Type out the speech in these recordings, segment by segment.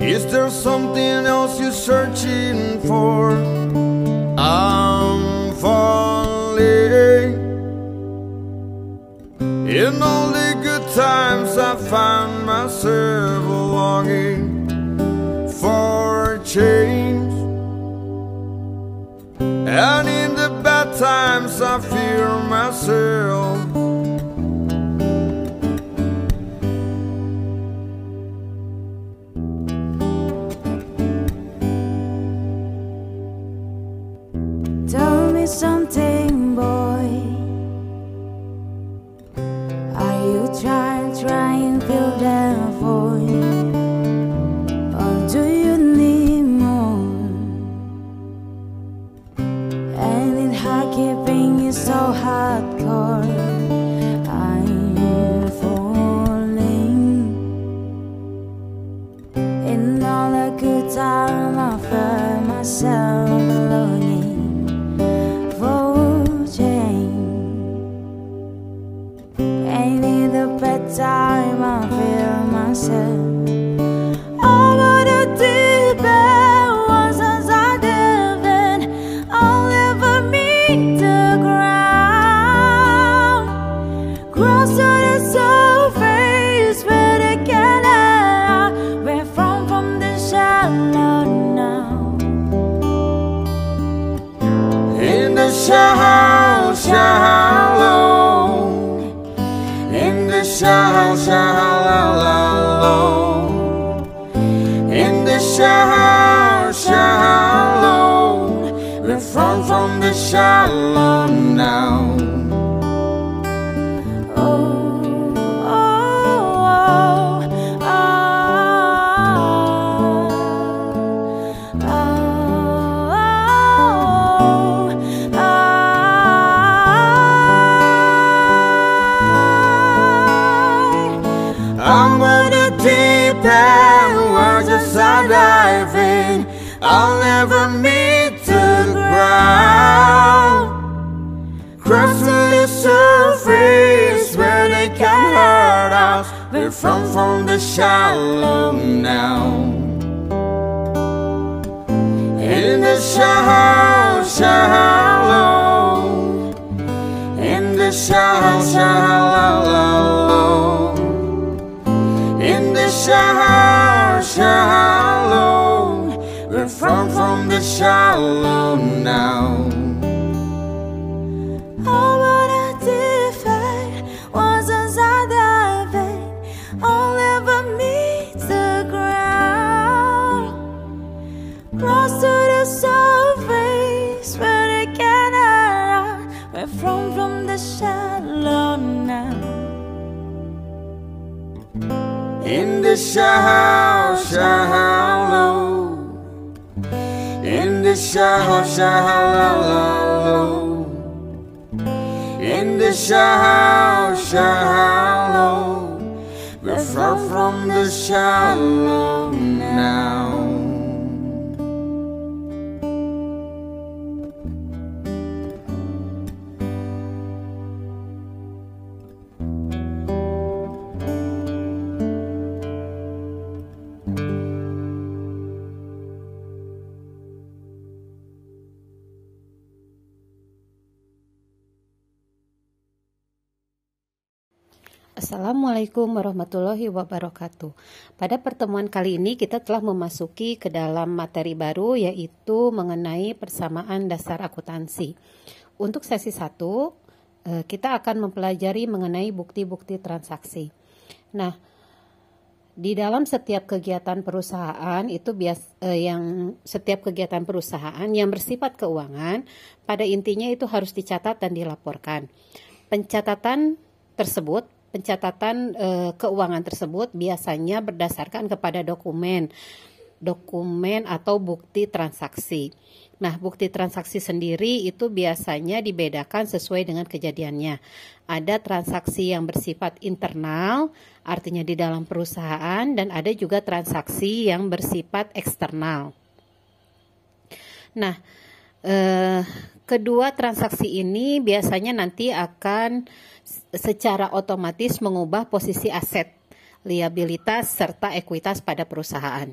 Is there something else you're searching for? I'm falling. In all the good times, I find myself longing for change. And in the bad times, I fear something, boy. Are you trying, trying, to fill that void? Or do you need more? And it hard keeping you so hardcore. I'm falling. In all the good time, I find myself I'll never meet the ground. Cross to the surface where they can hurt us. We're from from the shallow now. In the shallow, shallow now. shalom In the shalom We're far from the shalom Assalamualaikum warahmatullahi wabarakatuh. Pada pertemuan kali ini kita telah memasuki ke dalam materi baru yaitu mengenai persamaan dasar akuntansi. Untuk sesi 1 eh, kita akan mempelajari mengenai bukti-bukti transaksi. Nah, di dalam setiap kegiatan perusahaan itu bias eh, yang setiap kegiatan perusahaan yang bersifat keuangan pada intinya itu harus dicatat dan dilaporkan. Pencatatan tersebut pencatatan eh, keuangan tersebut biasanya berdasarkan kepada dokumen dokumen atau bukti transaksi. Nah, bukti transaksi sendiri itu biasanya dibedakan sesuai dengan kejadiannya. Ada transaksi yang bersifat internal, artinya di dalam perusahaan, dan ada juga transaksi yang bersifat eksternal. Nah, eh, kedua transaksi ini biasanya nanti akan secara otomatis mengubah posisi aset, liabilitas, serta ekuitas pada perusahaan.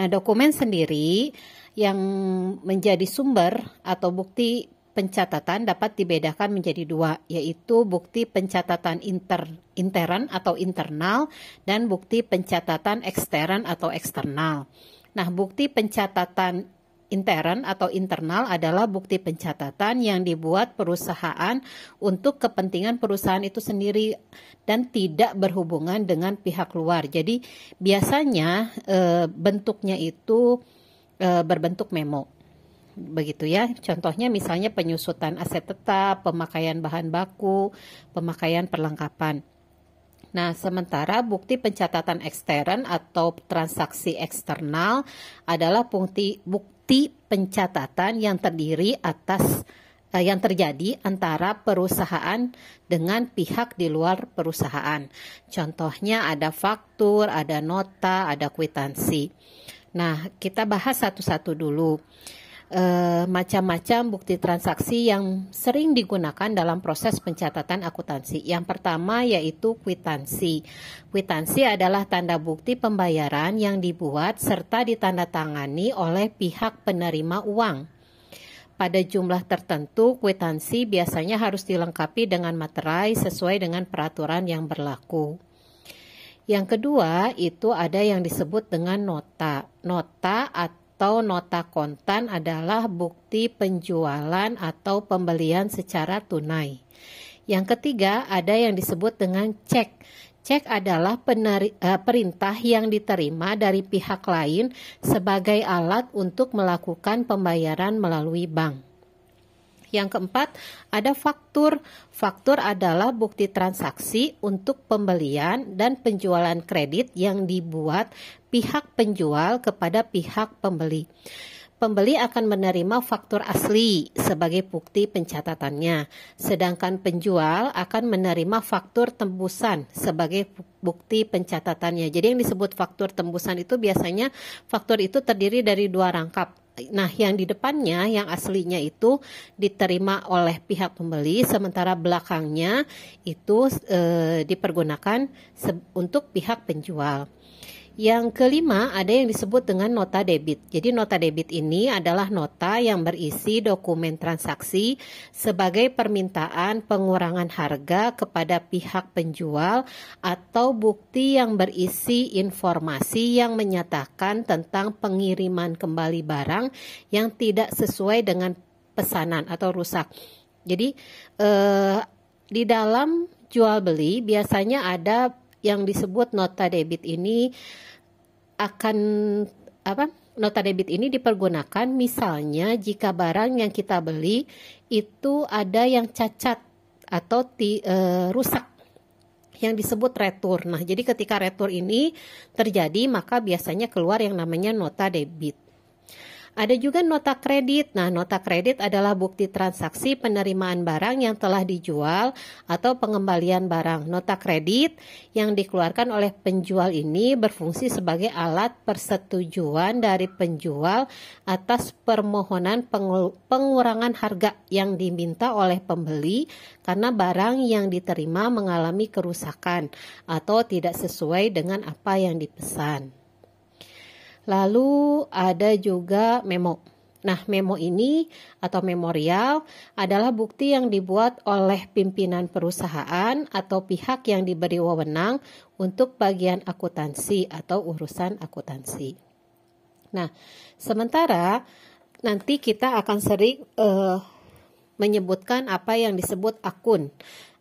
Nah, dokumen sendiri yang menjadi sumber atau bukti pencatatan dapat dibedakan menjadi dua, yaitu bukti pencatatan inter, intern atau internal dan bukti pencatatan ekstern atau eksternal. Nah, bukti pencatatan intern atau internal adalah bukti pencatatan yang dibuat perusahaan untuk kepentingan perusahaan itu sendiri dan tidak berhubungan dengan pihak luar. Jadi biasanya e, bentuknya itu e, berbentuk memo. Begitu ya. Contohnya misalnya penyusutan aset tetap, pemakaian bahan baku, pemakaian perlengkapan. Nah, sementara bukti pencatatan ekstern atau transaksi eksternal adalah bukti bukti pencatatan yang terdiri atas eh, yang terjadi antara perusahaan dengan pihak di luar perusahaan. Contohnya ada faktur, ada nota, ada kwitansi. Nah, kita bahas satu-satu dulu. E, macam-macam bukti transaksi yang sering digunakan dalam proses pencatatan akuntansi. Yang pertama yaitu kwitansi. Kwitansi adalah tanda bukti pembayaran yang dibuat serta ditandatangani oleh pihak penerima uang. Pada jumlah tertentu, kwitansi biasanya harus dilengkapi dengan materai sesuai dengan peraturan yang berlaku. Yang kedua itu ada yang disebut dengan nota. Nota atau nota kontan adalah bukti penjualan atau pembelian secara tunai. Yang ketiga ada yang disebut dengan cek. Cek adalah peneri, uh, perintah yang diterima dari pihak lain sebagai alat untuk melakukan pembayaran melalui bank. Yang keempat, ada faktur. Faktur adalah bukti transaksi untuk pembelian dan penjualan kredit yang dibuat pihak penjual kepada pihak pembeli. Pembeli akan menerima faktur asli sebagai bukti pencatatannya, sedangkan penjual akan menerima faktur tembusan sebagai bukti pencatatannya. Jadi yang disebut faktur tembusan itu biasanya faktur itu terdiri dari dua rangkap Nah, yang di depannya yang aslinya itu diterima oleh pihak pembeli, sementara belakangnya itu e, dipergunakan untuk pihak penjual. Yang kelima ada yang disebut dengan nota debit. Jadi nota debit ini adalah nota yang berisi dokumen transaksi sebagai permintaan pengurangan harga kepada pihak penjual atau bukti yang berisi informasi yang menyatakan tentang pengiriman kembali barang yang tidak sesuai dengan pesanan atau rusak. Jadi eh, di dalam jual beli biasanya ada yang disebut nota debit ini akan apa nota debit ini dipergunakan misalnya jika barang yang kita beli itu ada yang cacat atau ti, e, rusak yang disebut retur. Nah, jadi ketika retur ini terjadi maka biasanya keluar yang namanya nota debit. Ada juga nota kredit. Nah, nota kredit adalah bukti transaksi penerimaan barang yang telah dijual atau pengembalian barang. Nota kredit yang dikeluarkan oleh penjual ini berfungsi sebagai alat persetujuan dari penjual atas permohonan pengurangan harga yang diminta oleh pembeli karena barang yang diterima mengalami kerusakan atau tidak sesuai dengan apa yang dipesan. Lalu ada juga memo. Nah, memo ini atau memorial adalah bukti yang dibuat oleh pimpinan perusahaan atau pihak yang diberi wewenang untuk bagian akuntansi atau urusan akuntansi. Nah, sementara nanti kita akan sering uh, menyebutkan apa yang disebut akun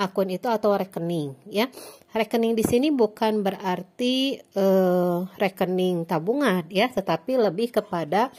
akun itu atau rekening ya. Rekening di sini bukan berarti uh, rekening tabungan ya, tetapi lebih kepada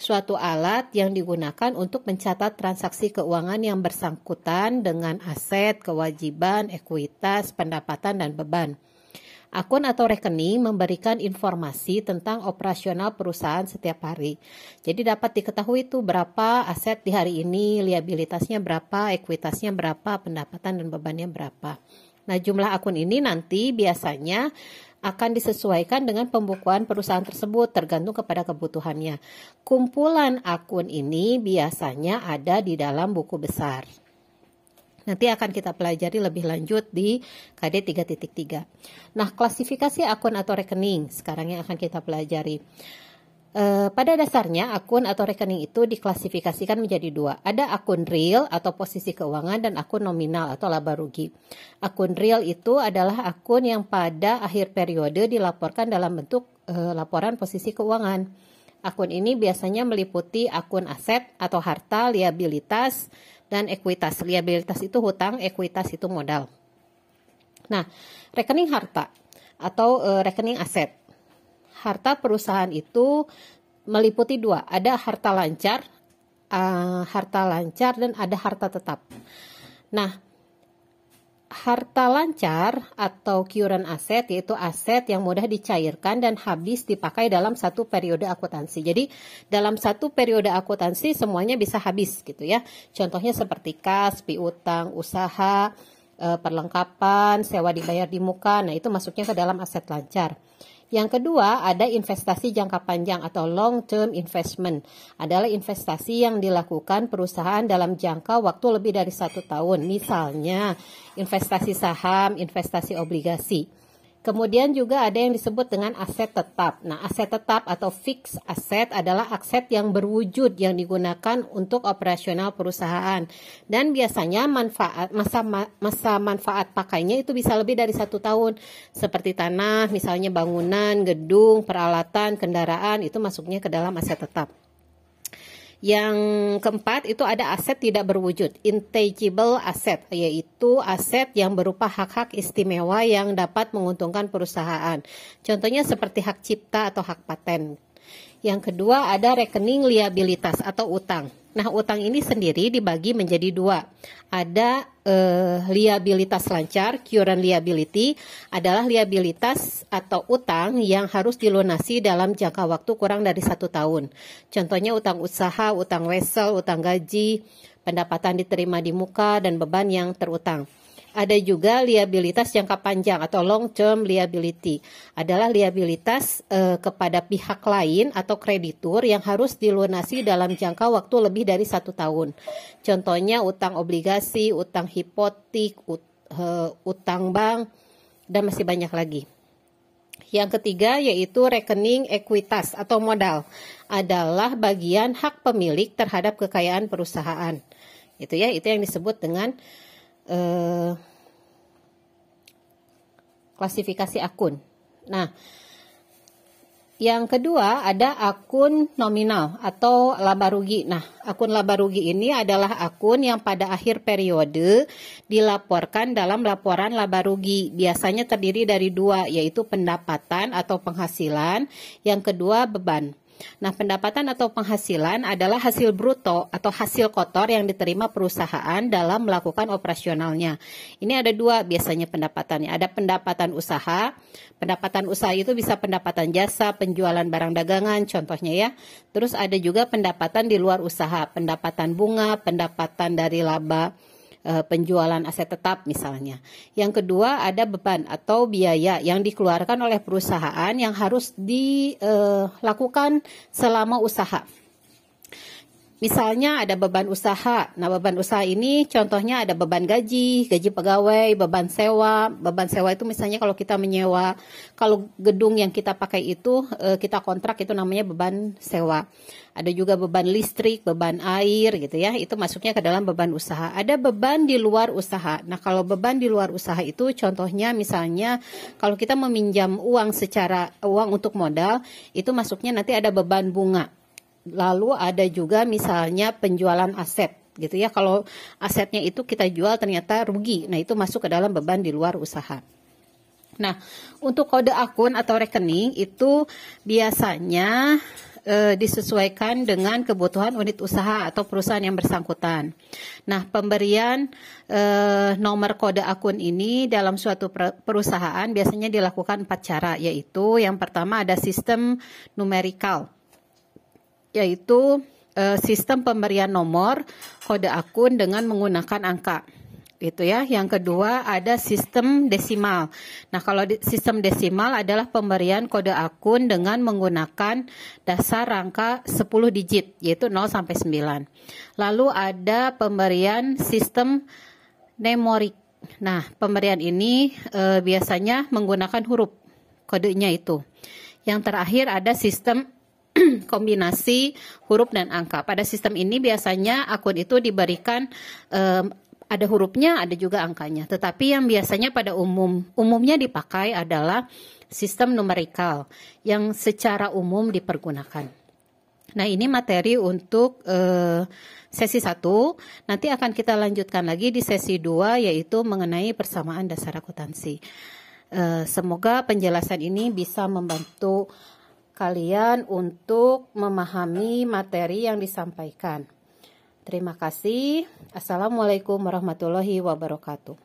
suatu alat yang digunakan untuk mencatat transaksi keuangan yang bersangkutan dengan aset, kewajiban, ekuitas, pendapatan dan beban. Akun atau rekening memberikan informasi tentang operasional perusahaan setiap hari. Jadi dapat diketahui itu berapa aset di hari ini, liabilitasnya berapa, ekuitasnya berapa, pendapatan dan bebannya berapa. Nah, jumlah akun ini nanti biasanya akan disesuaikan dengan pembukuan perusahaan tersebut tergantung kepada kebutuhannya. Kumpulan akun ini biasanya ada di dalam buku besar. Nanti akan kita pelajari lebih lanjut di KD 3.3. Nah, klasifikasi akun atau rekening sekarang yang akan kita pelajari. E, pada dasarnya akun atau rekening itu diklasifikasikan menjadi dua. Ada akun real atau posisi keuangan dan akun nominal atau laba rugi. Akun real itu adalah akun yang pada akhir periode dilaporkan dalam bentuk e, laporan posisi keuangan. Akun ini biasanya meliputi akun aset atau harta, liabilitas, dan ekuitas. Liabilitas itu hutang, ekuitas itu modal. Nah, rekening harta atau e, rekening aset. Harta perusahaan itu meliputi dua, ada harta lancar, uh, harta lancar dan ada harta tetap. Nah, harta lancar atau current aset yaitu aset yang mudah dicairkan dan habis dipakai dalam satu periode akuntansi. Jadi dalam satu periode akuntansi semuanya bisa habis gitu ya. Contohnya seperti kas, piutang, usaha, eh, perlengkapan, sewa dibayar di muka. Nah, itu masuknya ke dalam aset lancar. Yang kedua, ada investasi jangka panjang atau long term investment. Adalah investasi yang dilakukan perusahaan dalam jangka waktu lebih dari satu tahun. Misalnya, investasi saham, investasi obligasi. Kemudian juga ada yang disebut dengan aset tetap. Nah, aset tetap atau fixed asset adalah aset yang berwujud yang digunakan untuk operasional perusahaan. Dan biasanya manfaat masa masa manfaat pakainya itu bisa lebih dari satu tahun. Seperti tanah, misalnya bangunan, gedung, peralatan, kendaraan itu masuknya ke dalam aset tetap. Yang keempat itu ada aset tidak berwujud, intangible asset, yaitu aset yang berupa hak-hak istimewa yang dapat menguntungkan perusahaan. Contohnya seperti hak cipta atau hak paten. Yang kedua ada rekening liabilitas atau utang. Nah, utang ini sendiri dibagi menjadi dua. Ada eh, liabilitas lancar, current liability, adalah liabilitas atau utang yang harus dilunasi dalam jangka waktu kurang dari satu tahun. Contohnya utang usaha, utang wesel, utang gaji, pendapatan diterima di muka, dan beban yang terutang. Ada juga liabilitas jangka panjang atau long term liability. Adalah liabilitas eh, kepada pihak lain atau kreditur yang harus dilunasi dalam jangka waktu lebih dari satu tahun. Contohnya utang obligasi, utang hipotik, ut, uh, utang bank, dan masih banyak lagi. Yang ketiga yaitu rekening ekuitas atau modal adalah bagian hak pemilik terhadap kekayaan perusahaan. Itu ya, itu yang disebut dengan eh, klasifikasi akun. Nah, yang kedua ada akun nominal atau laba rugi. Nah, akun laba rugi ini adalah akun yang pada akhir periode dilaporkan dalam laporan laba rugi. Biasanya terdiri dari dua, yaitu pendapatan atau penghasilan. Yang kedua beban. Nah, pendapatan atau penghasilan adalah hasil bruto atau hasil kotor yang diterima perusahaan dalam melakukan operasionalnya. Ini ada dua biasanya pendapatannya. Ada pendapatan usaha. Pendapatan usaha itu bisa pendapatan jasa, penjualan barang dagangan contohnya ya. Terus ada juga pendapatan di luar usaha, pendapatan bunga, pendapatan dari laba uh, penjualan aset tetap misalnya. Yang kedua ada beban atau biaya yang dikeluarkan oleh perusahaan yang harus dilakukan selama usaha. Misalnya ada beban usaha. Nah, beban usaha ini contohnya ada beban gaji, gaji pegawai, beban sewa. Beban sewa itu misalnya kalau kita menyewa, kalau gedung yang kita pakai itu eh, kita kontrak itu namanya beban sewa. Ada juga beban listrik, beban air gitu ya. Itu masuknya ke dalam beban usaha. Ada beban di luar usaha. Nah, kalau beban di luar usaha itu contohnya misalnya kalau kita meminjam uang secara uang untuk modal, itu masuknya nanti ada beban bunga lalu ada juga misalnya penjualan aset gitu ya. Kalau asetnya itu kita jual ternyata rugi. Nah, itu masuk ke dalam beban di luar usaha. Nah, untuk kode akun atau rekening itu biasanya e, disesuaikan dengan kebutuhan unit usaha atau perusahaan yang bersangkutan. Nah, pemberian e, nomor kode akun ini dalam suatu perusahaan biasanya dilakukan empat cara, yaitu yang pertama ada sistem numerikal, yaitu e, sistem pemberian nomor kode akun dengan menggunakan angka itu ya. Yang kedua ada sistem desimal. Nah, kalau di, sistem desimal adalah pemberian kode akun dengan menggunakan dasar rangka 10 digit yaitu 0 sampai 9. Lalu ada pemberian sistem nemorik. Nah, pemberian ini e, biasanya menggunakan huruf kodenya itu. Yang terakhir ada sistem kombinasi huruf dan angka. Pada sistem ini biasanya akun itu diberikan e, ada hurufnya, ada juga angkanya. Tetapi yang biasanya pada umum umumnya dipakai adalah sistem numerikal yang secara umum dipergunakan. Nah, ini materi untuk uh, sesi 1. Nanti akan kita lanjutkan lagi di sesi 2 yaitu mengenai persamaan dasar akuntansi. Uh, semoga penjelasan ini bisa membantu kalian untuk memahami materi yang disampaikan. Terima kasih. Assalamualaikum warahmatullahi wabarakatuh.